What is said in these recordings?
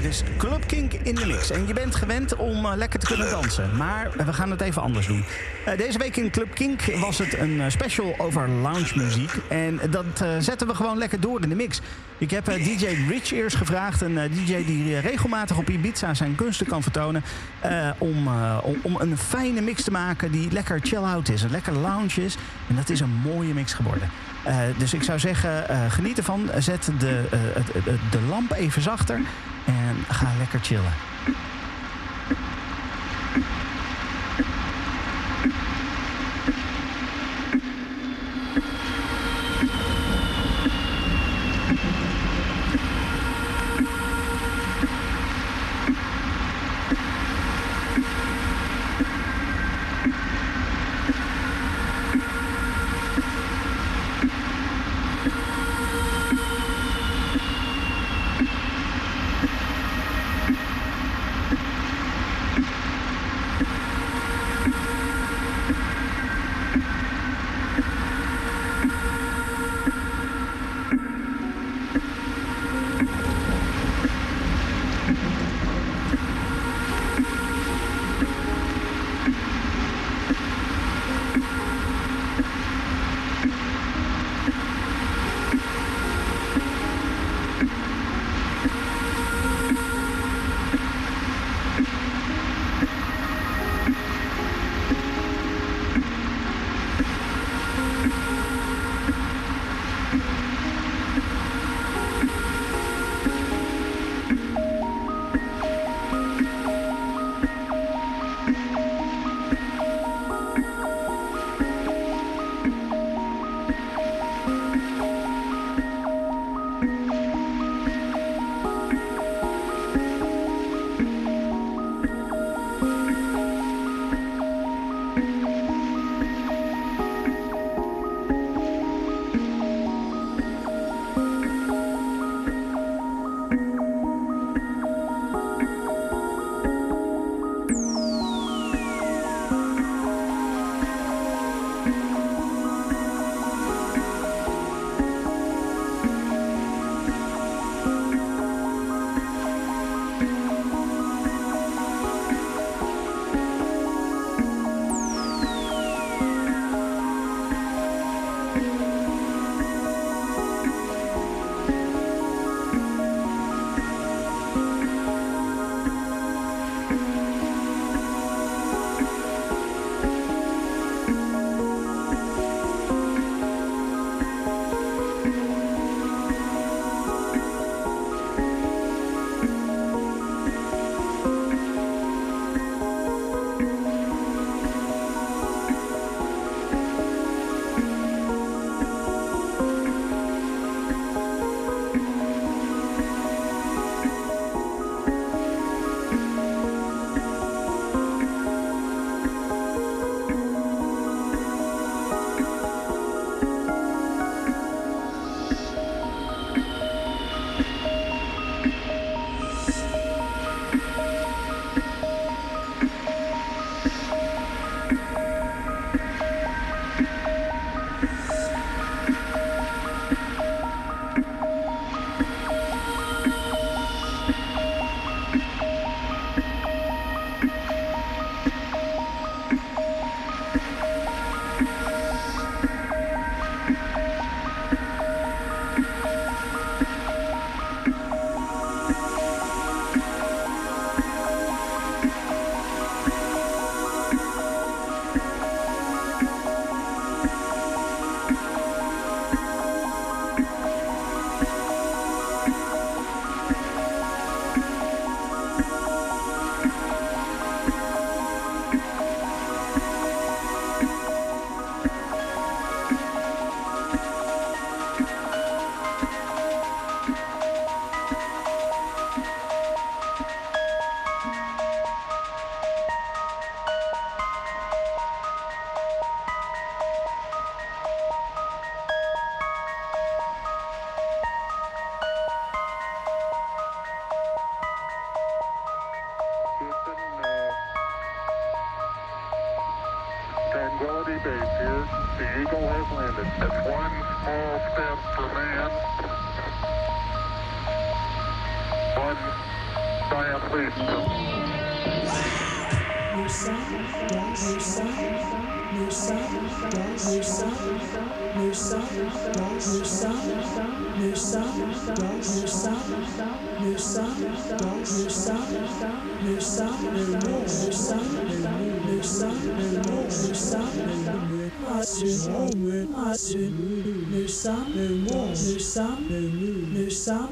Dit is Club Kink in de mix. En je bent gewend om eh, lekker te kunnen dansen. Maar we gaan het even anders doen. Eh, deze week in Club Kink was het een eh, special over lounge muziek. En dat zetten we gewoon lekker door in de mix. Ik heb DJ Rich eerst gevraagd. Een DJ die regelmatig op Ibiza zijn kunsten kan vertonen. om, om, een fijne mix te maken die lekker chill-out is. Een lekker lounge is. En dat is een mooie mix geworden. Dus ik zou zeggen, geniet ervan. Zet de, de lamp even zachter. En ga lekker chillen.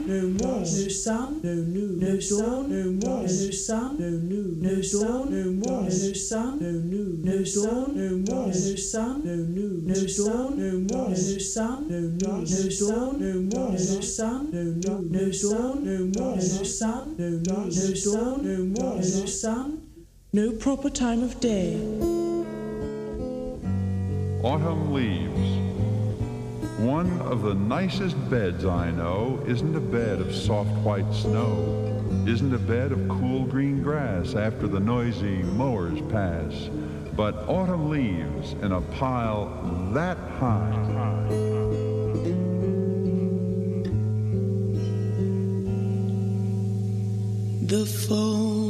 nu mos, nu san, nu nu, nu dawn. nu mos, nu san, nu nu, nu dawn. nu mos, nu san, nu nu, nu dawn. nu mos, nu san, nu nu, nu dawn. nu mos, nu san, nu nu, nu dawn. nu mos, nu san, nu nu, nu dawn. nu mos, nu san, nu nu, nu dawn. nu mos, nu san. No proper time of day. Autumn leaves one of the nicest beds I know isn't a bed of soft white snow, isn't a bed of cool green grass after the noisy mowers pass, but autumn leaves in a pile that high. The falling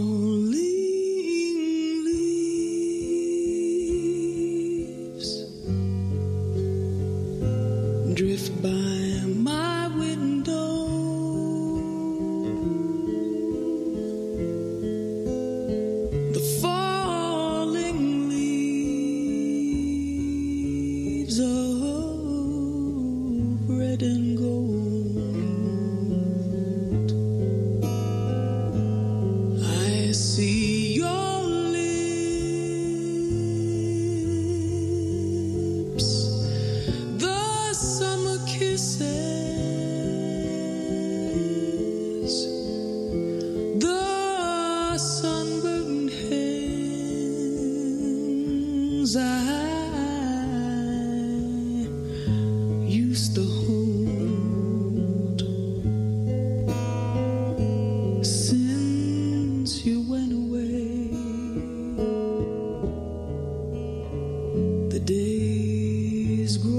the days grow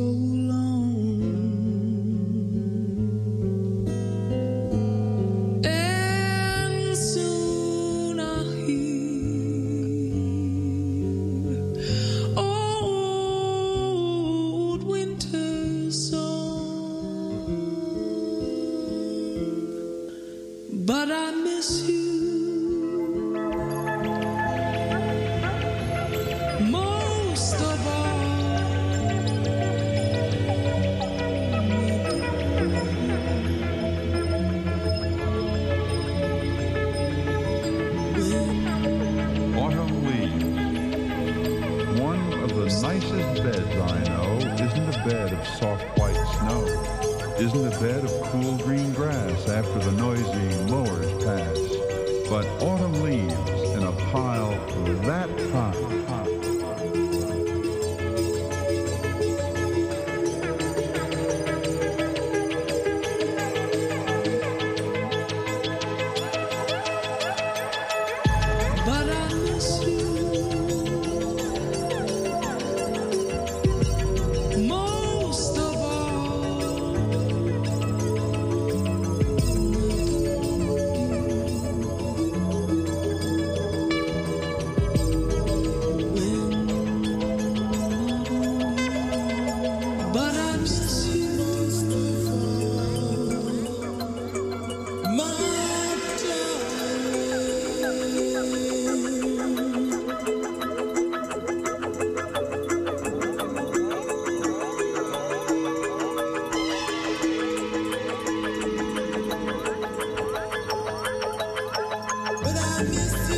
love you.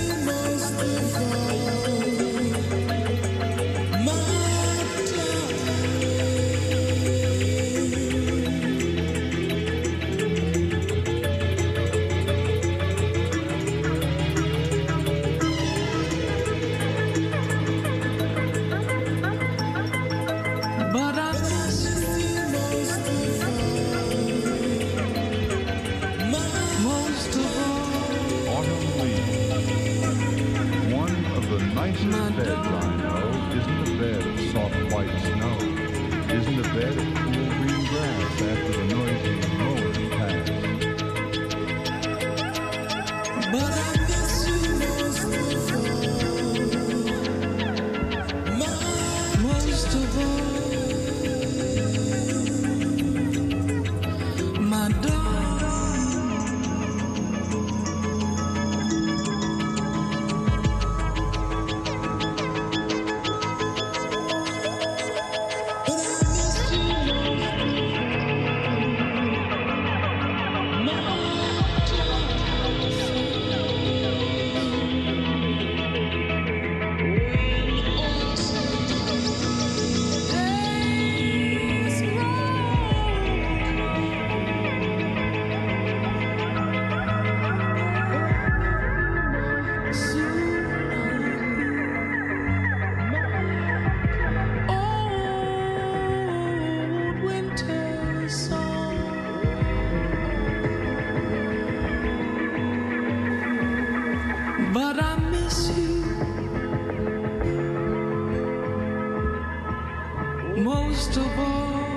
most of all.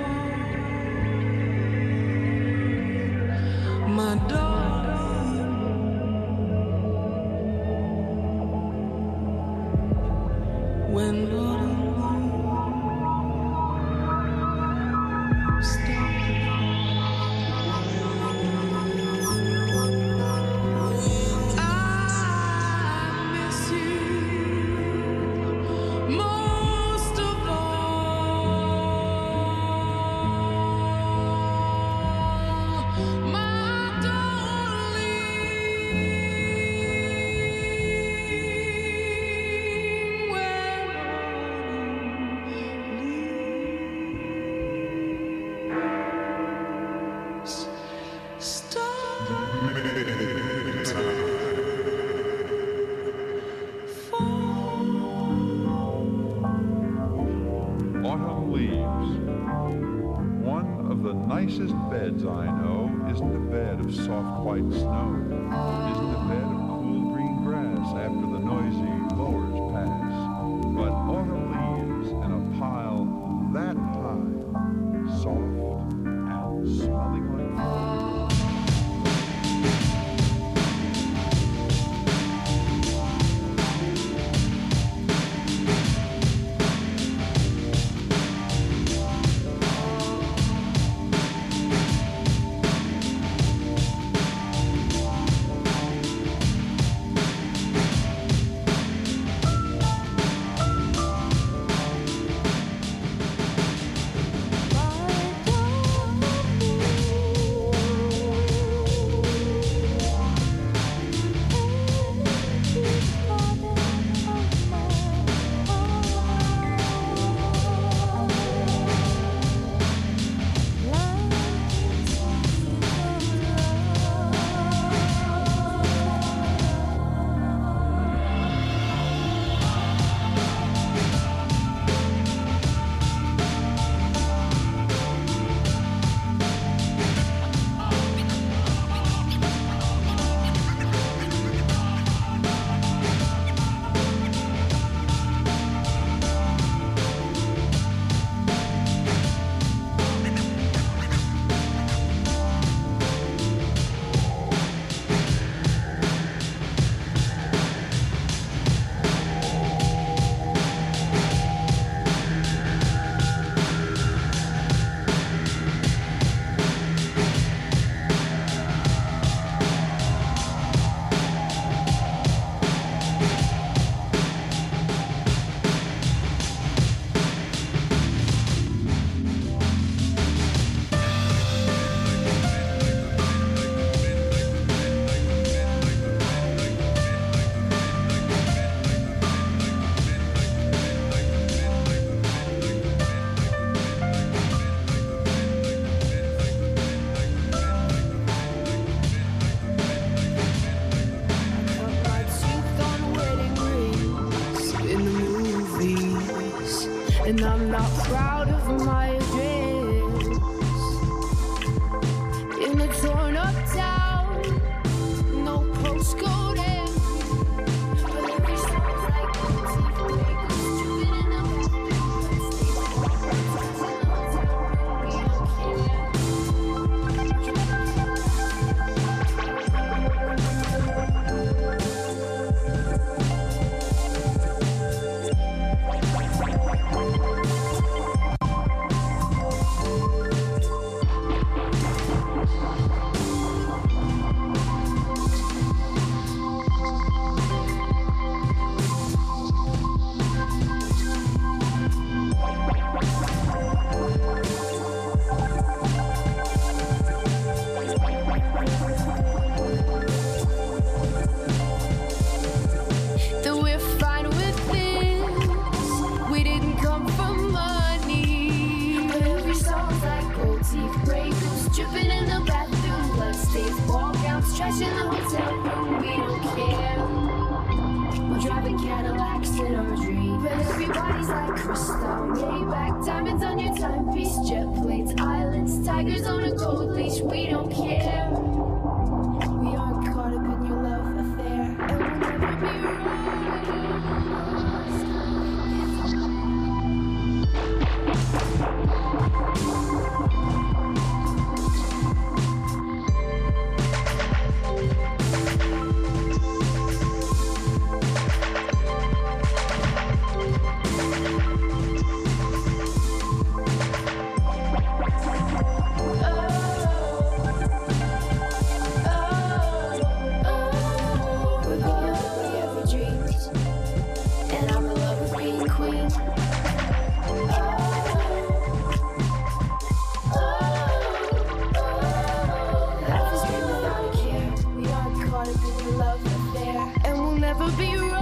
never be royal.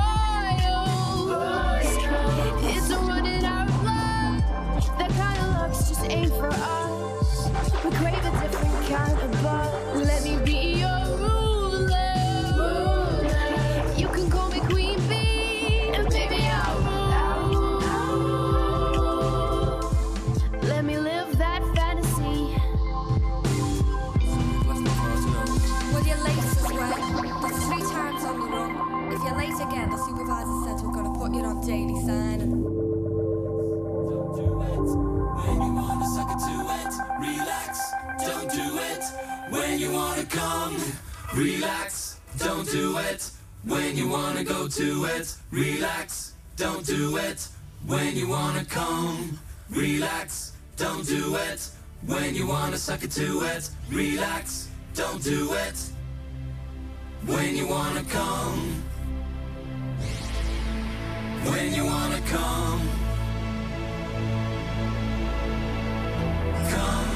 It's a running out of love. That kind of love just ain't for us. Daily sign. Don't do it when you wanna suck it to it. Relax, don't do it when you wanna come. Relax, don't do it when you wanna go to it. Relax, don't do it when you wanna come. Relax, don't do it when you wanna suck it to it. Relax, don't do it when you wanna come. When you wanna come. Come.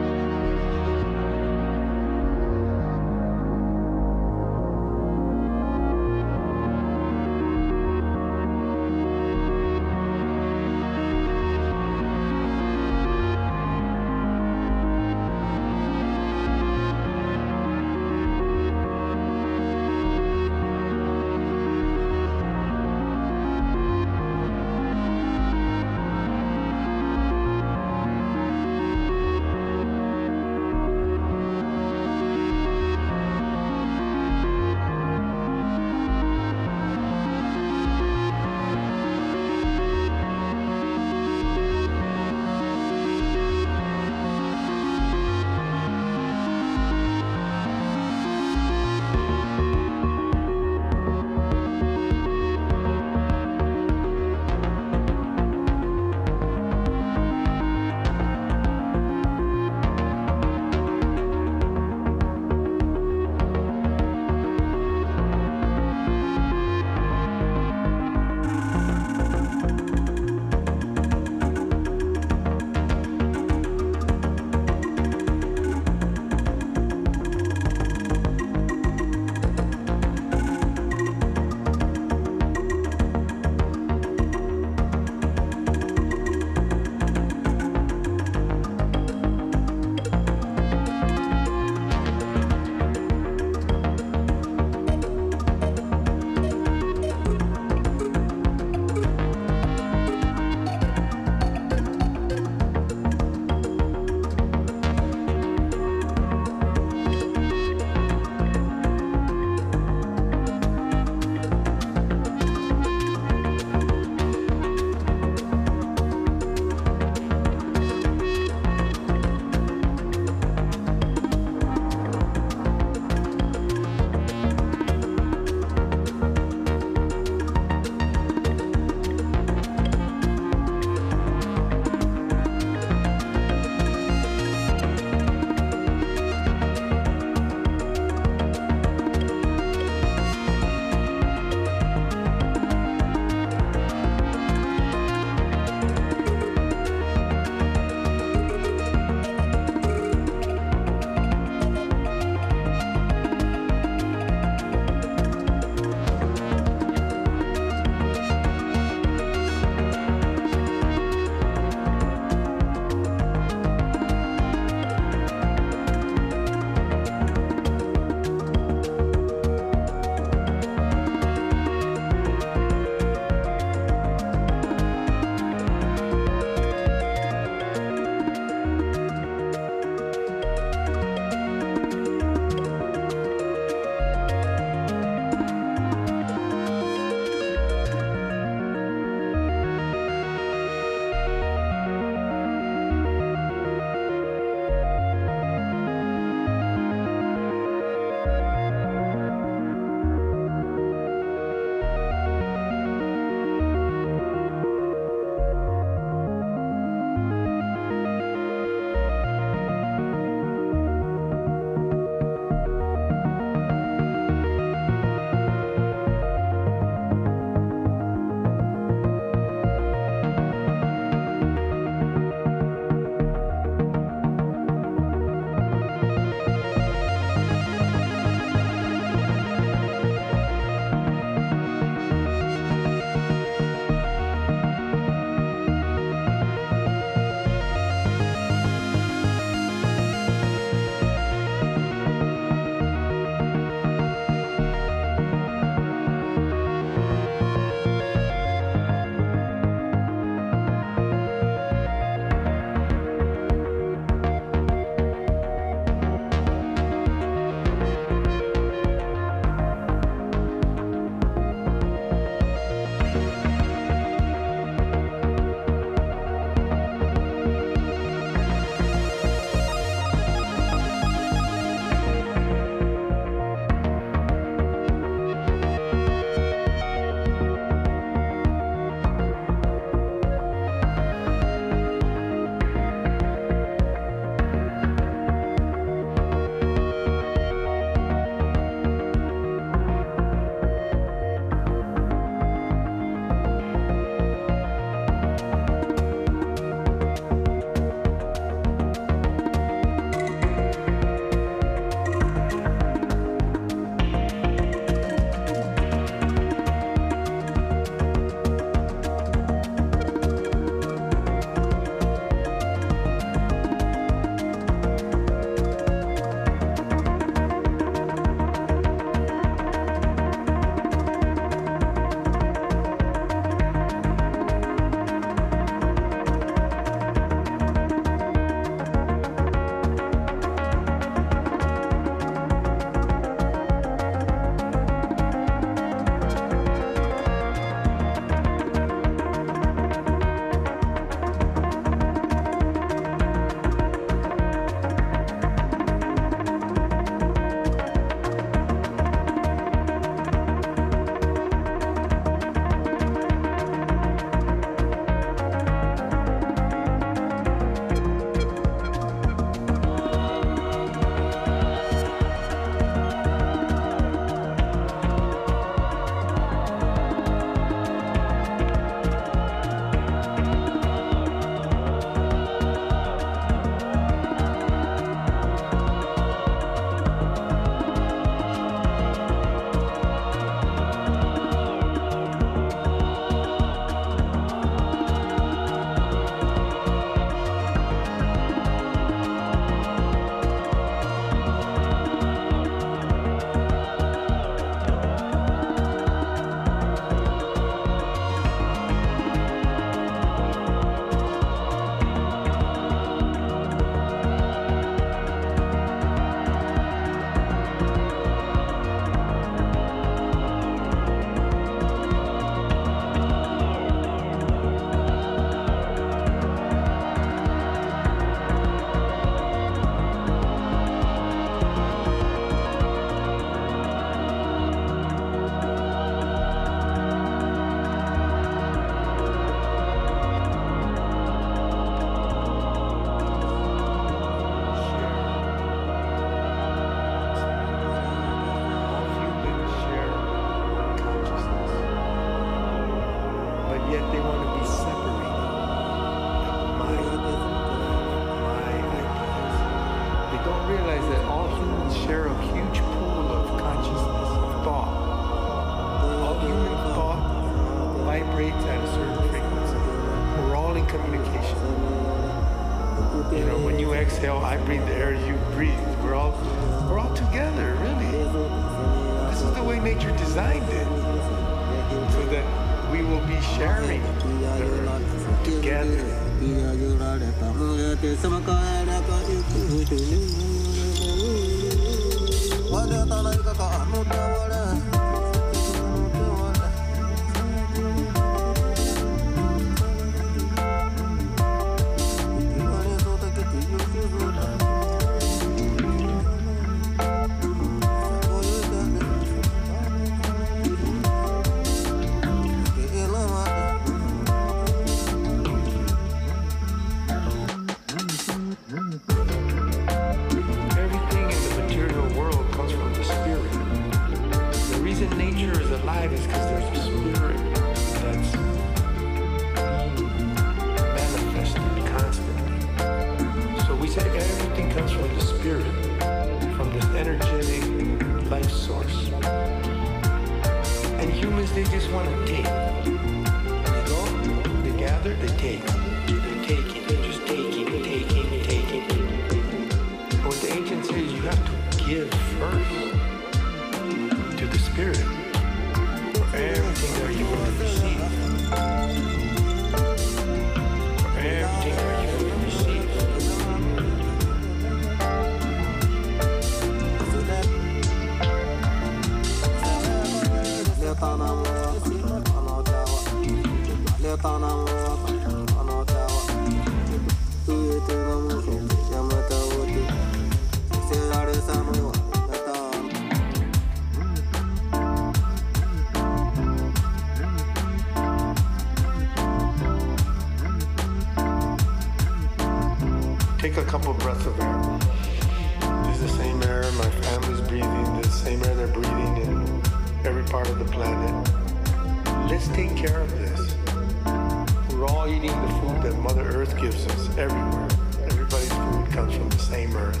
Eating the food that Mother Earth gives us everywhere. Everybody's food comes from the same earth.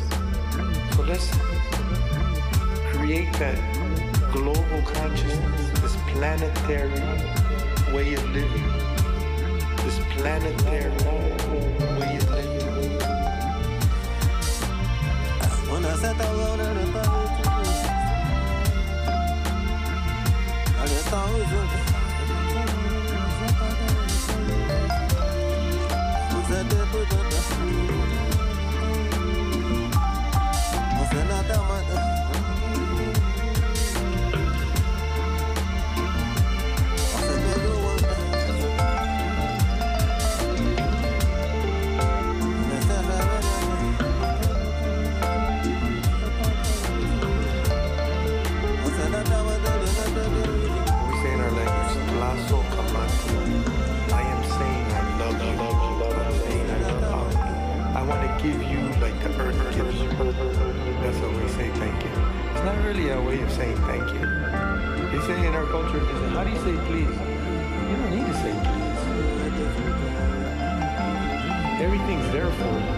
So let's create that global consciousness, this planetary way of living, this planetary way of living. We That's what we say thank you. It's not really a way of saying thank you. They say in our culture, how do you say please? You don't need to say please. Everything's there for you.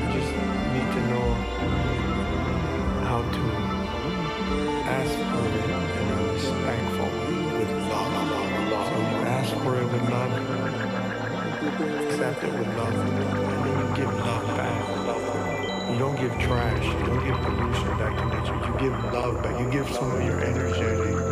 You just need to know how to ask for it in a respectful with love. So you ask for it with love, accept it with love, and then you give love. You don't give trash, you don't give pollution back to nature. You give love back. You give some of your energetic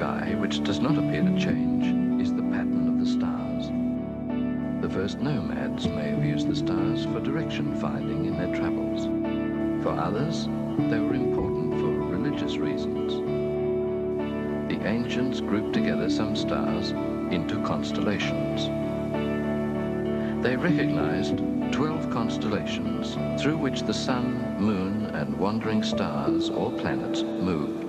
sky which does not appear to change is the pattern of the stars. The first nomads may have used the stars for direction finding in their travels. For others, they were important for religious reasons. The ancients grouped together some stars into constellations. They recognized 12 constellations through which the sun, moon, and wandering stars or planets moved.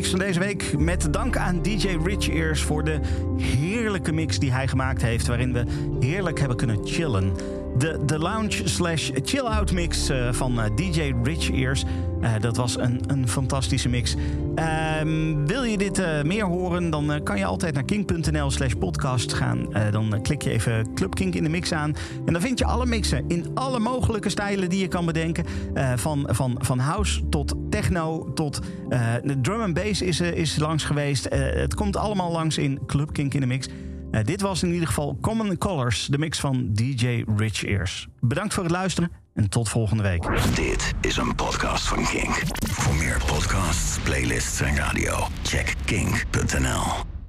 Mix van deze week. Met dank aan DJ Rich Ears voor de heerlijke mix die hij gemaakt heeft. Waarin we heerlijk hebben kunnen chillen. De, de lounge slash chill-out mix eh, van eh, DJ Rich Ears. Eh, dat was een, een fantastische mix. Ehm, wil je dit eh, meer horen, dan eh, kan je altijd naar kink.nl slash podcast gaan. Dan klik je even Club Kink in de mix aan. En dan vind je alle mixen in alle mogelijke stijlen die je kan bedenken. Van, van, van house tot techno tot drum and bass is, is langs geweest. Het komt allemaal langs in Club Kink in de mix. Dit was in ieder geval Common Colors, de mix van DJ Rich Ears. Bedankt voor het luisteren en tot volgende week. Dit is een podcast van Kink. Voor meer podcasts, playlists en radio, check kink.nl.